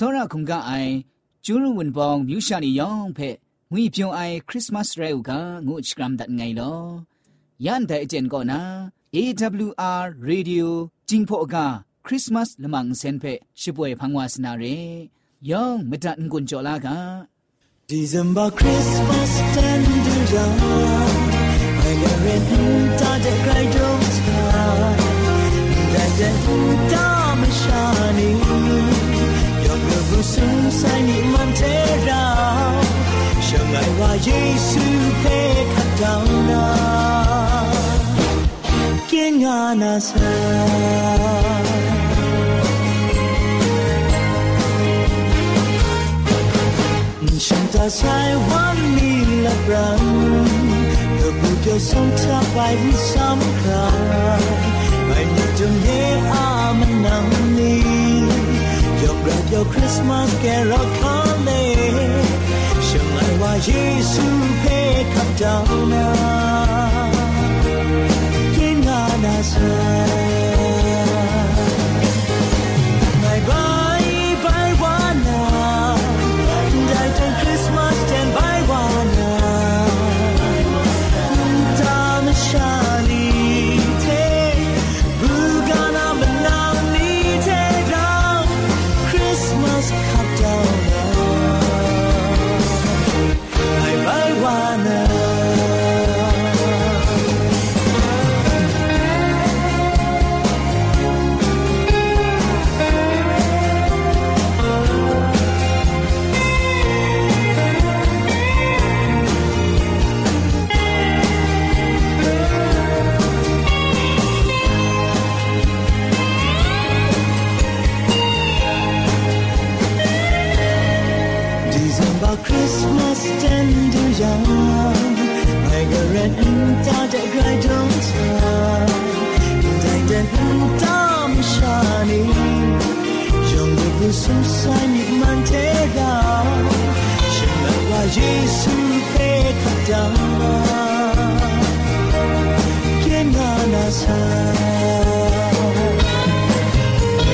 စောရခုံကအိုင်ကျူးရဝန်ပောင်မြူရှာနေယောင်ဖဲငွေပြုံအိုင်ခရစ်မတ်ရဲဥကငုချကရမ်ဒတ်ငိုင်လောယန်တဲ့အကျင်ကောနာ AWR Radio จิงพอกาคริสต์มาสละมังเซนเพชิป่วยพังวาสนาเรยองมตันกุนจอลากา December Christmas tender young I got red ta de cry don't sky that the dam shani young girl who sai ni man te ra shang ai wa yesu pe khat down na king ana sa ฉันจะใช้วันนี้ละบรังเธอพูดจะส่งเธอไปที่สำคัญไม่มีจงเย่อามันนำนี้ยกรักยกคริสต์มาสแกรอคาเลฉันไม่ว่าเยซูเพคับดาวนา December Christmas tender young I got red ta de cry don't Dai den tam shani Young the blossom sign it man te ga Shema wa Jesu pe katama Kenana sa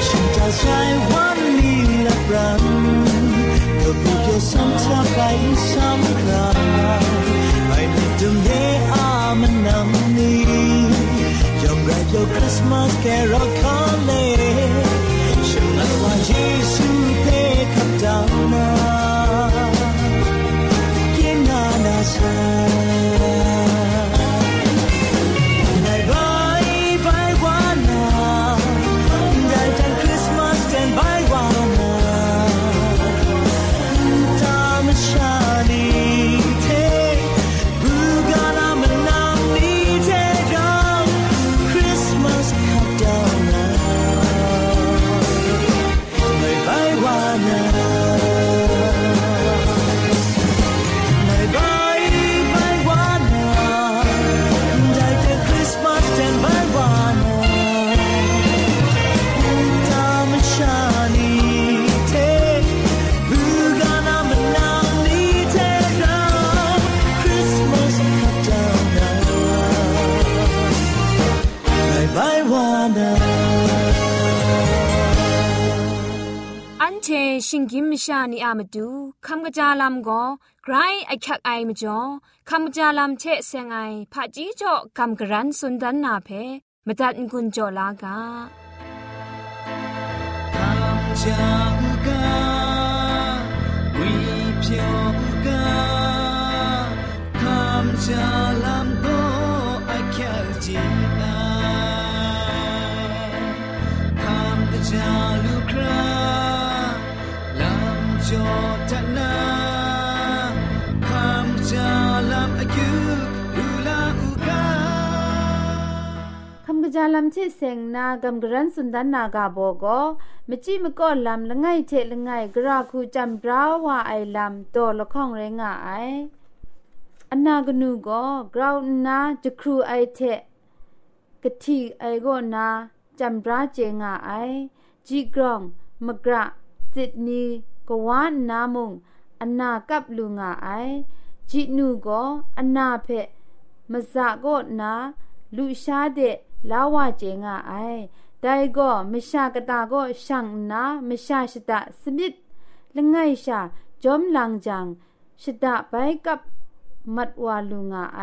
ฉันจะใช้วันนี้ละบรังเธอพูดจะซ้ำเธามาดูคำกระจาลำก็ใครไอคักไอมาจ่อคำกระจาลำเชะเซงไอผาจีจ่อคำกระร้นสุนดันนาเพมาตัดกุญจ่อลากาคำจากกาวิพยกาคำจาลำก็ไอคักจีนาคำกระจาลู จาลัมเชเซงนากำกรันสุนดันนากาโบโกมจิมก็ลำละไงเทละไงกราคูจำบราวาไอลำโตละข้องเรงไออันนากนูก็กราวนาจะครูไอเทกะทีไอโกนาจำบราเจงไอจีกรองมกระจิตนีกวานนามุงอันนากับลุงไอจีนูก็อันนาเพมสะก็นาလူရှားတဲ့ ลาวาเจงาไอไดก็มชากตาก็ช่างนามชาชิตะสมิดละไงชาจอมลังจังชิตะไปกับมัดวาลุงาไอ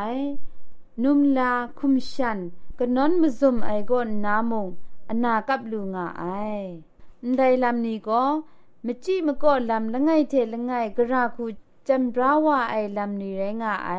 นุมลาคุมชันกะนนมซุมไอก็นามงอนากับลุงาไอไดลำนี้ก็มจิมก็ลำละไงเทละไงกระราคูจัมบราวาไอลำนี้ไรงาไอ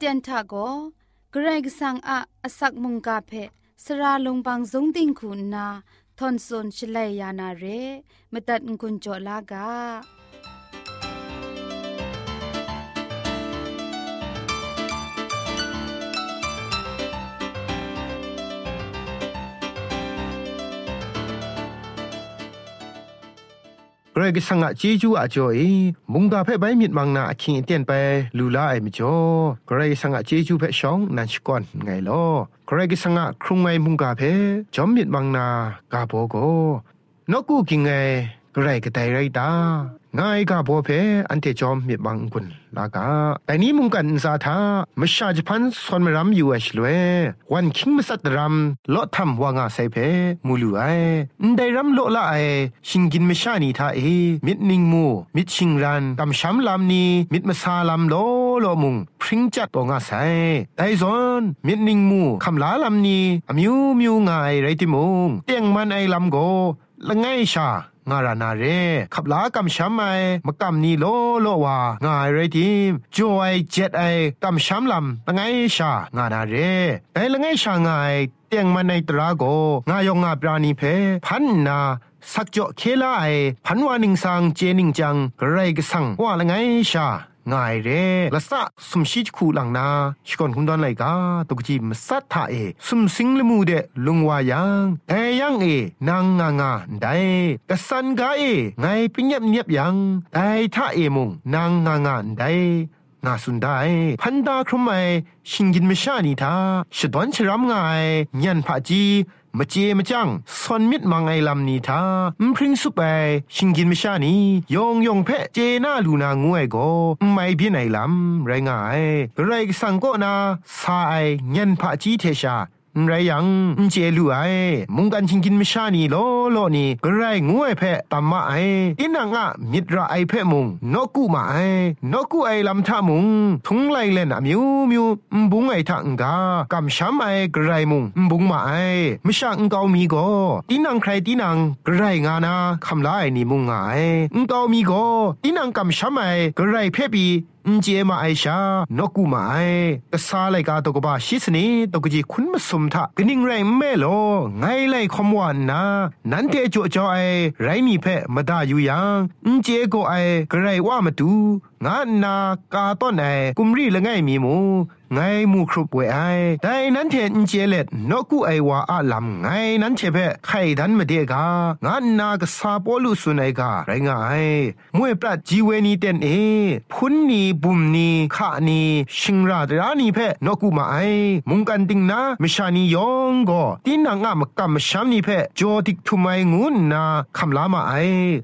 เตียนทาโกเกรกสังอาอสักมุงกาเพสระลงบางสงติงคุณนาทอนซนชลัยยานาเรมตัดกุญจลากา รกิสังะเจจูอาจ่อยมุงกาเพ่ใบมิดมังนาคิงเตียนไปลูลาไอมิจ่อกรกิสังะเจจูเพ่ชองนันชกอนไงลอกรกิสังะครุงไงมุงกาเพ่จอมมิดมังนากาโบโกนกูกิงไงกรกไตไรตา ง่ายกาบัวเพอันเทจอมมีบางกุนลากาแต่นี้มุงกันซาทามชาจพันสอนมรำอยู่เอชลเววันคิงมสัตรำโลทำว่างาไซเพมูลูไอได้รำโลละไอชิงกินมชานีทาเอมิดนิงมูมิดชิงรันกำช้ำลำนี้มิดมาซาลำโลโลมุงพริ้งจัดตัวงาไซไดซอนมิดนิงมูคำลาลำนี้อมิวมิวงายไรติมุงเตียงมันไอลำโกละไงชา งารานาเรขับลากำช้ำไอมากำนีโลโลวางายไรทีมจอยเจ็ดไอกำช้ำลำละไงชางานาเรไอละไงชางายเตียงมันในตราโกงายองงาปราณีเพ พันนาสักจ่อเคลาไอพันวานิงสังเจนิงจังไรกสังว่าละไงชา ง่ายเร่ละสะสมชิดคูหลังนาชิกอนคุนดอนไลกาตกจีมสัทธาเอสมสิงละมูเดลุงวายังแต่ยังเอนางงางาได้กสันกาเอไงปิญญบเนียบยังแต่ท่าเอมุงนางงางาได้งาสุนได้พันดาครุมไมชิงกินมชานีทาชดวนชรำงายยันผาจี มาเจมาจังสอนมิดมังไอลำนีทามพริ้งสุไปชิงกินมชานียองยองเพเจนาลูนางวยก็ไม่เพียนไอลำไรงายไรสังก็นาสายเงินพระจีเทชา ไรยังเจลูไอมุงกันชิงกินมชานีโลโลนี่กระไรงวยเพะตัมมาไออินังอะมิตรไอเพะมุงนกุมาไอนกุไอลำทามุงทุงไลเล่นอะมิวมิวบุงไอทังกากำช้ำไอกระไรมุงบุงมาไอมชาอุงกามีโกตีนังใครตีนังกระไรงานาคำลายนี่มุงไงอุงกามีโกตีนังกำช้ำไอกระไรเพปี อุจเจมาไอชานกูมาไอกะซาไลกาตกบะชิสนีตกจีคุณมสมทะกนิงไรแม่โลไงไลคอมวานนานันเตจอจอไอไรมีเพมาดาอยู่ยังอุจเจโกไอกะไรว่ามาดู งานนาการีละไงมีมูไงมูครุปเวไอแต่นั้นเทนเจเล็ดนกูไอวาอาลำไงนั้นเทเพไข่ดันมาเดกางานนากซาปอลุสุนัยกาไรงายมวยปรัดจีเวนีเตนเอพุนนีบุมนีขานีชิงราดรานีเพนกูมาไอมุงกันติงนามชานียองก็ตินางามกัมชามนีเพจอติกทุไมงูนาคำลามาไอ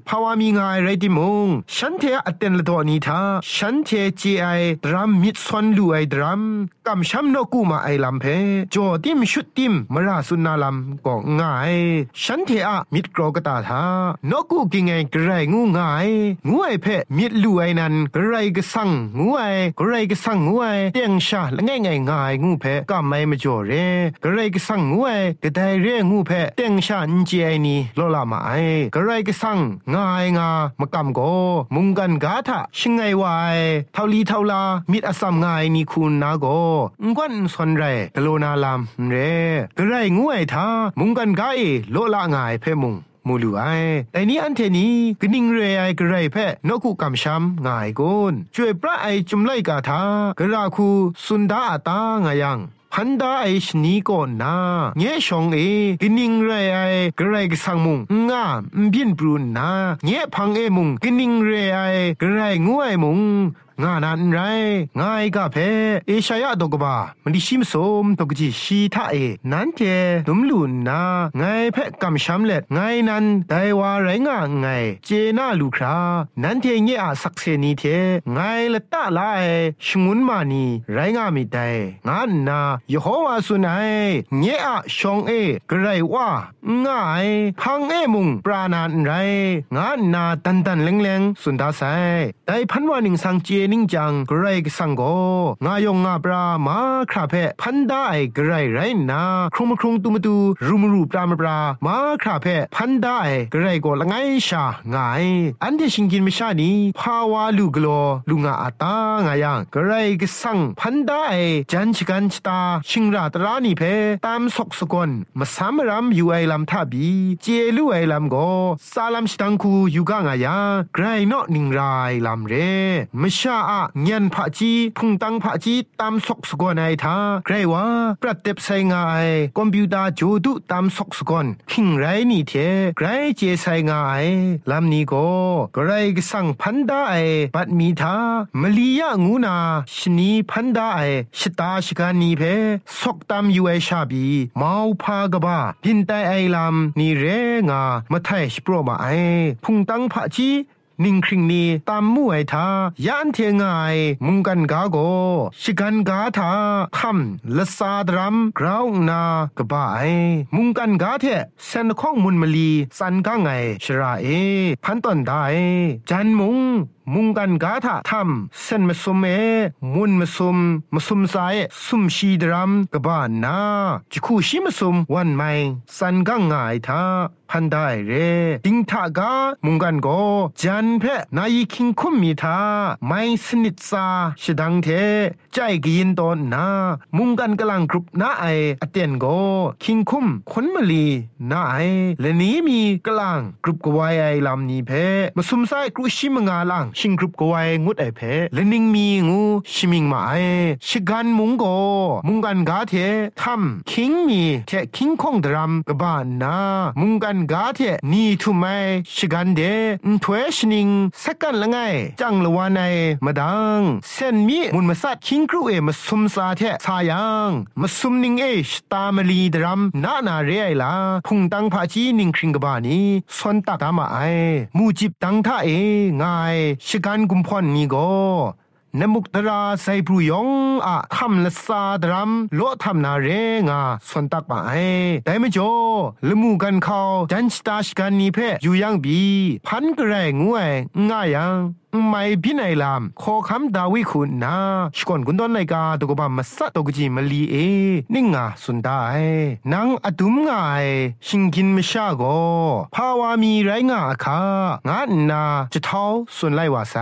ภาวามีงายไรติมุงฉันเทอเตนละตัวนี้ทาฉันเทจีไอดรัมมิดซอนลูไอดรัมกำช้ำนกูมาไอลำเพจอติมชุดติมมราสุนาลำก็ง่าย ฉันเทอะมิดกรอกตาทานกูกิงไงกระไรงูง่ายงูไอเพมิดลูไอนันกระไรก็สั่งงูไอกระไรก็สั่งงูไอเตียงชาละง่ายง่ายง่ายงูเพก็ไม่มาจ่อเรกระไรก็สั่งงูไอกระไดเรงูเพเตียงชาอินเจไอนี่โลลามาไอกระไรก็สั่งง่ายงามากำโกมุงกันกาทะชิงไงวายเท่าลีเท่าลามิดอสัมง่ายนี่คุณนาโกงวนสนไรกโลนาลามเรกระไรงวยทามุงกันไกโลละง่ายเพมุงมูลูไอแต่นี้อันเทนี้กนิ่งเรไอกระไรแพ่นกุกำช้ำง่ายกุนช่วยพระไอจุมไลกาทากระราคูสุนดาตางายัง พันดาไอชนีก็นาเงชองเอกินิงไรไอกระไรกสังมุงงามบินปรุนนาเงพังเอมุงกินิงเรไอกระไรงวยมุง งานันไรง่ายกะเพเอชายะดกบามันดิชิมสมตกจีชีทาเอนันเจดุมลุนนาไงเพกำช้ำเล็ดไงนันไดวาไรงาไงเจนาลูครานันเทเงอะสักเซนีเทไงละตะลาเอชงุนมานีไรงามิไดงานนายโฮวาสุนัยเงอะชองเอกระไรว่าง่ายพังเอมุงปราณานไรงานนาตันตันเลงเลงสุนดาไซไดพันวานิงสังเจนิงจังกรกสังโกงายงงาปรามาคราเพพันได้กรไรนาครุมครุงตุมตูรุมรูปรามปรามาคราเพพันได้กรโกละไงชางาย อันเดชิงกินมชานีภาวาลูกโลลุงอาตางายังกรกสังพันได้จันชกันชตาชิงราตรานีเพตามสกสกอนมาสามรำอยู่ไอลำทับีเจลูไอลำโกซาลัมชตังคูอยู่กางายังไกรนอนิงไรลำเรมชาาอะเงียนผาจีพุงตังผาจีตามสกสกอนไอทาใครว่าปรัดเต็บไซงาไอคอมพิวเตอร์จูดุตามสกสกอนคิงไรนี่เทใครเจไซงาไอลำนี้ก็กไรก็สั่งพันดาไอปัดมีทามลียะงูนาชนีพันดาไอชตาชกานีเพสกตามยูไอชาบีมาวพากบาพินไตไอลำนี่เรงามาไทยสโปรมาไอพุงตังผาจี นิ่งคริงนี้ตามมู่ไอทายานเทงไยมุงกันกาโกชิกันกาทาคำละซาดรัมกราวนากบาไอมุงกันกาเทเซนข้องมุนมลีสันกาไงชราเอพันตอนได้จันมุง มุงกันกาถาทำเส้นมสุมเอมุนมสุมมสุมสายสุมชีดรัมกบ้านนาจิคูชิมสุมวันไม่สันกังง่ายทาพันได้เรดิงทากามุงกันโกจันเพนายคิงคุมมีทาไม่สนิทซาชดังเท ใจกินตอนนา มุงกันกำลังกรุบนาไออเตียนโกคิงคุมคนมลีนาไอและนี้มีกำลังกรุบกวายไอลำนี้เพมสุมสายกรุชิมงาลังชิงกรุปกวยงุดไอเพเลนิงมีงูชิมิงมาไอชิกันมุงโกมุงกันกาเททัมคิงมีเทคิงคงดรัมกบานนามุงกันกาเทนี่ทุไมชิกันเดนถวยชนิงสักกันละไงจังละวานไอมาดังเส้นมีมุนมาสัดคิงกรุเอมาซุมซาเทสายังมาซุมนิงเอชตามลีดรัมนานาเรไอลาพุงตังพาจีนิงคริงกบานีสนตักตามาไอมูจิบตังท่าเองายชิกันกุมพอนนี่ก็นมุกตราไซปรุยองอะคำละซาดรัมโลทำนาเรงาสวนตักปะไอแต่ไม่จอละมูกันเขาจันสตาชกันนี่เพอยู่ยังบี พันกระไรงวยง่ายยัง ไม่พินัยลามขอคำดาวิคุณนาชกอนกุนดอนไลกาตกบามาสัตตกจีมลีเอนิ่งาสุนดายนางอดุมงายชิงกินมชาโกภาวามีไรงาคางานนาจะเท้าสุนไลวาไซ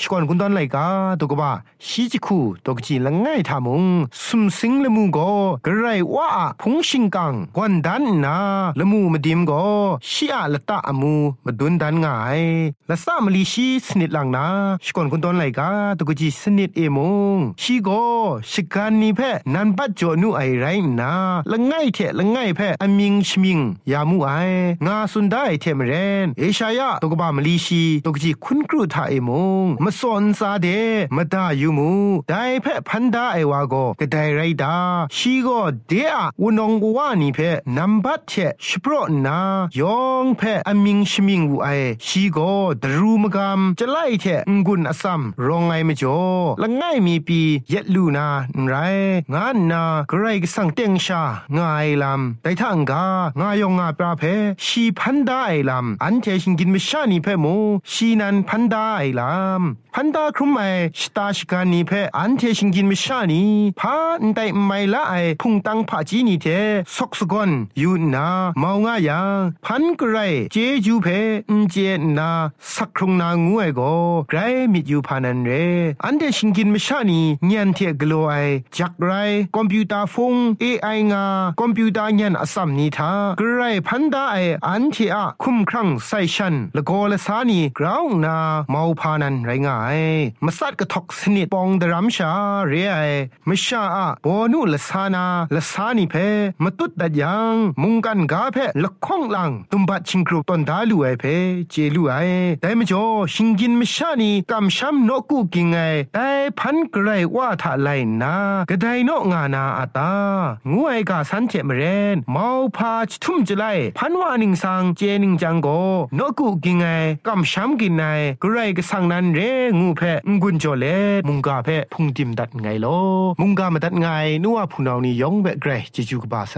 ชกอนกุนดอนไลกาตกบาชีจิคูตกจีละง่ายทามุงสุมสิงละมูโกกระไรว่าพงชิงกังกวนดันนาละมูมาดิมโกชีอาละตะอมูมาดุนดันง่ายละสามลีชีสนิดลังนาชิกอนคุณตอนไหลกาตกจีสนิดเอมงชีโกชิการนีเพนันปัจจอนุไอไรนาละง่ายเทละง่ายเพอมิงชมิงยามูไองาสุนได้เทมเรนเอชายะตกบามลีชีตกจีคุณครูทาเอมงมาสอนซาเดมาดายู่มูได้เพพันดาไอวาโกกระไดไรดาชีโกเดอะวนองกวานีเพนัมบัตเทชโปรนายองเพอมิงชมิงวูไอชีโกดรูมกามจะไล่เทงุนอสัมรองไงมจ่อละง่ายมีปีเย็ดลูนาไรงานนาใครก็สั่งเตียงชาง่ายลำแต่ถ้างกางายองงาปราเพชีพันไดาไอลำอันเทชิงกินไม่ชานีเพโมชีนันพันไดาไอลำพันดาครุมไอสตาชิกานีเพอันเทชิงกินไม่ชานีพาอันไดไม่ละไอพุงตังผาจีนีเทสกสกอนยูนาเมางายังพันกไรเจจูเพอเจนาสักครุงนางูไอโกไกรมิดยูพานันเร อันเดชิงกินมชานีเงียนเทกโลไอจักไรคอมพิวเตอร์ฟงเอไองาคอมพิวเตอร์เงียนอสัมนีทากรไรพันดาไออันเทอะคุมครังไซชันละโกละสานีกราวนาเมาพานันไรงายมาสัดกะทอกสนิดปองดรัมชาเรไอมชาอะบอนุละสานาละสานีเพมาตุดดัดยังมุงกันกาเพละข้องลังตุมบัดชิงกรุตอนดาลูไอเพเจลูไอแต่มจ่อชิงกินมชานีกำช้ำนกุกิงไงแต่พันกระไรว่าถ้าไลนากระไดนกงานาอาตางูไอกาสันเจมเรนเมาพาชทุ่มจะไลพันวานิงสังเจนิงจังโกนกุกิงไงกำช้ำกินไงกระไรกสังนันเรงูเพงกุนจเลมุงกาเพพุงติมดัดไงโลมุงกามาดัดไงนัวพูนานี่ยองเบกเรจิจูกบาไซ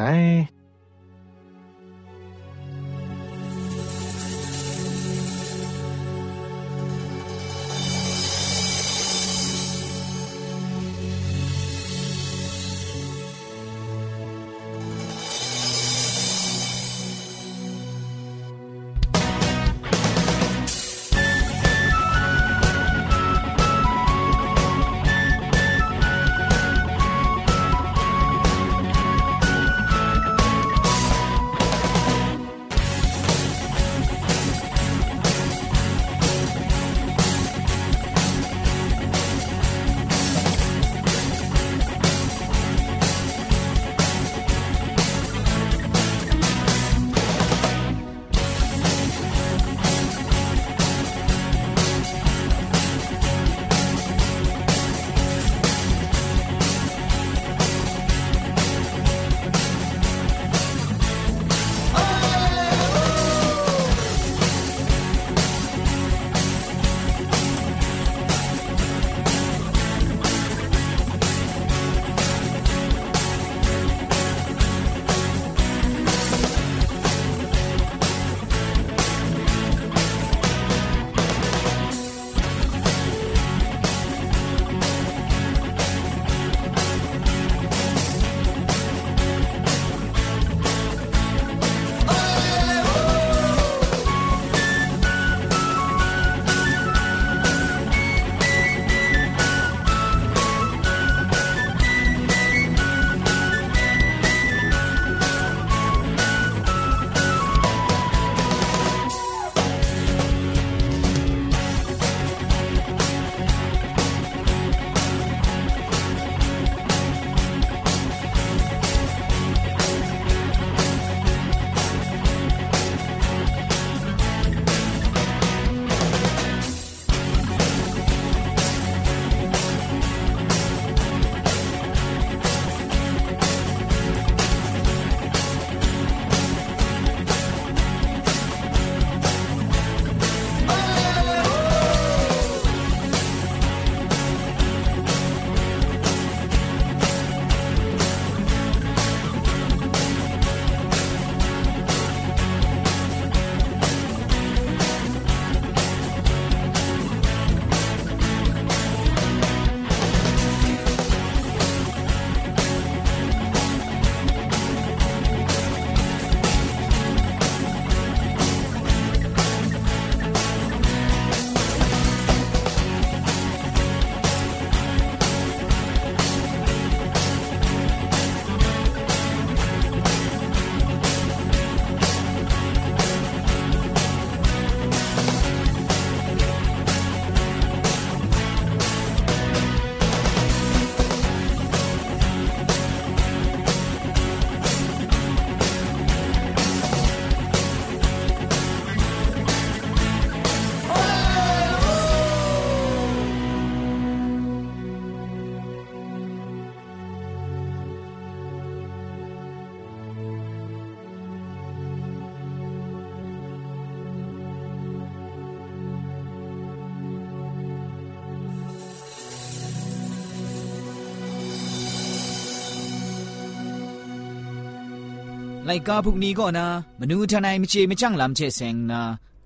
ไลกาพุกนี้ก็นะมนูทนายมเจมจังลำเชเซงนะ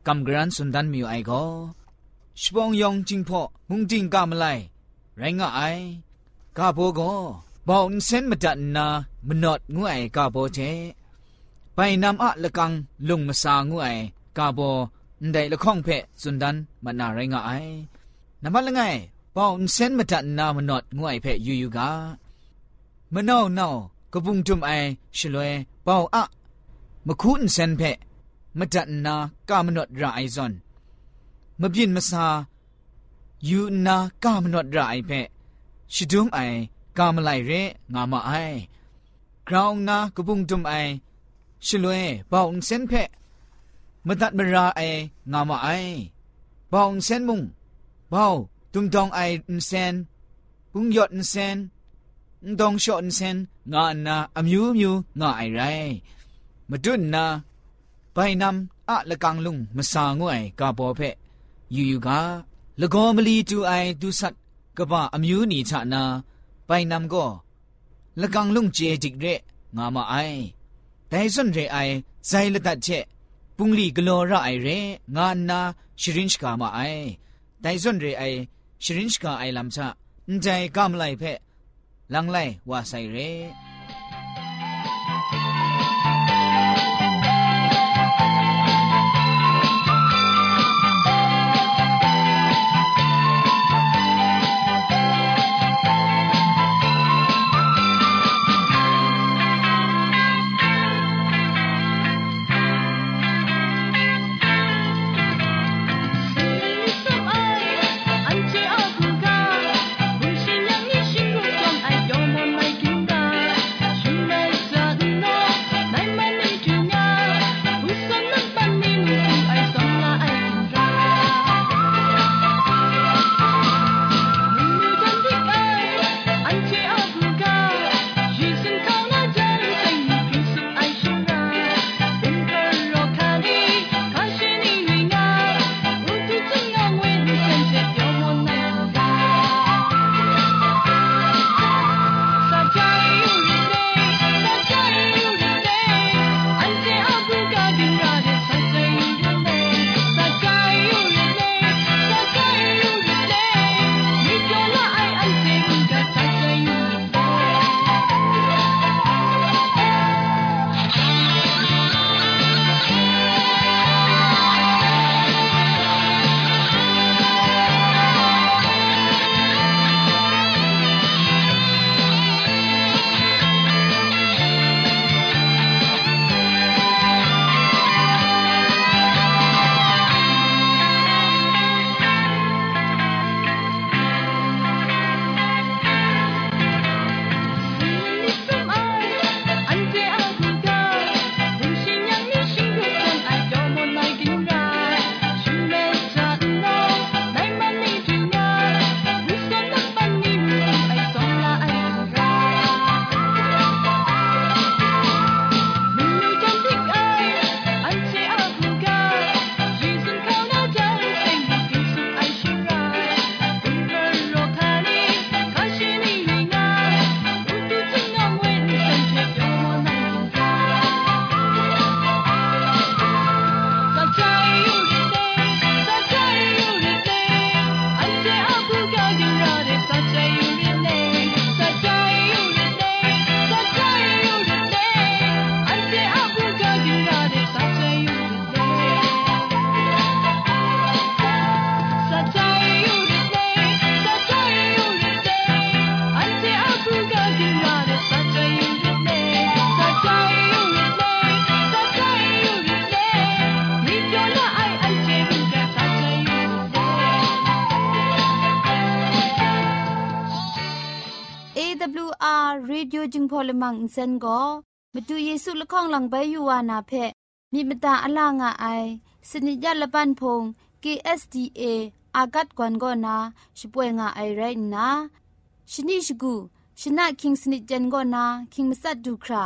กำกรันสุนดันมิวไอก็ชปองยองจิงพ่อมุงจิงกามไลไรงะไอกาโบก็บอกเส้นมาจันนามนอดงวยกาโบเจไปนำอะละกังลุงมาสางวยกาโบได้ละข้องเพะสุนดันมันนาไรงะไอนำมาละไงบอกเส้นมาจันนามนอดงวยเพะยูยูกามะนาวนา ก็บุงจุมไอชลวยเป่าอะมะคุณเซนเพะมะจันนากามนอดราไอซอนมะบินมะซายูนากามนอดราไอเพะชิดุมไอกามไลเรงามาไอกราวงากบุงจุมไอชลวยเป่าเซนเพะมะตัดมะราไองามาไอเป่าเซนมุงเป่าตุงตองไอเซนปุงยอดเซนดองชอนเซน ငါအနာအမျိုးမျိုးငါအိုင်ရိုင်မတွနာဘိုင်နမ်အလကန်လုံမဆာငွိုင်ကပေါ်ဖက်ယူယူကလကောမလီတူအိုင်ဒုဆတ်ကပအမျိုးနီချနာဘိုင်နမ်ကိုလကန်လုံကျေတိရဲငါမအိုင်ဒိုင်စွန်ရဲအိုင်ဇိုင်လတ်ချက်ပုန်လီဂလောရအိုင်ရဲငါနာရှရင်ချ်ကာမအိုင်ဒိုင်စွန်ရဲအိုင်ရှရင်ချ်ကာအိုင်လမ်ချအန်ဂျိုင်ကမလိုက်ဖက် ลังไลว่าใส่เร รีดิโอจึงพอลมังเซนก็มาดูเยซูละข้องหลังใบยูวานาเพมีมตาอลางอไอสนิยาละปันพง KSDA อากัดกวนก็นาช่วยงาไอไรนะชนิชกูชนะคิงสนิจันก็นาคิงมัสัดดูครา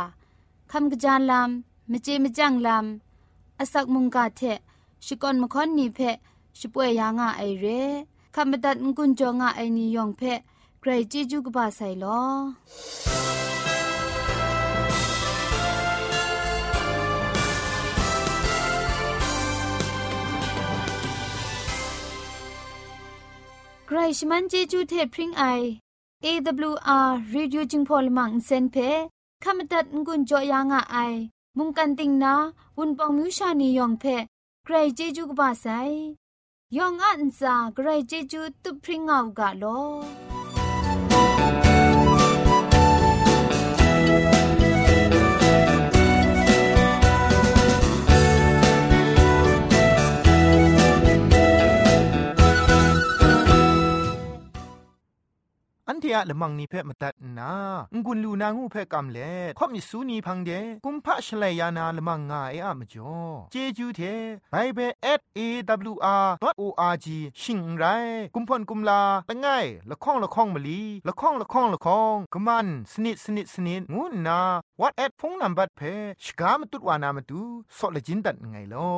คำกระจานลำมเจมจังลำอาศักมุงกาเทชิกอนมคอนนีเพช่วยยางาไอเรคำบัดงกุนจงาไอนิยองเพ ဂရိတ်ဂျီဂျူကဘာဆိုင်လောกรชมันเจจูเทพริงไอ AWR Reducing Polymer เซนเพขมตัดงุนจอยางอไอ มุงกันติงนาวุนปองมิวชานียองเพไกรเจจูกบาไซยองอันซาไกรเจจูตุพริงเอากาโล อันเทียละมังนิเพ่มาตัดนางุนลูนางูเพ่กำเล่ข่อมิสูนีพังเดกุมพะชเลยานาละมังงาเออะมจ่อเจจูเทไปเบสเอวอาร์ดอทโออาร์จิชิงไรกุมพ่นกุมลาละไงละข้องละข้องมะลีละข้องละข้องละข้องกะมันสนิดสนิดสนิดงูนาวอทแอทโฟนนัมเบอร์เพชกามตุดวานามตุซอเลจินดัดไงลอ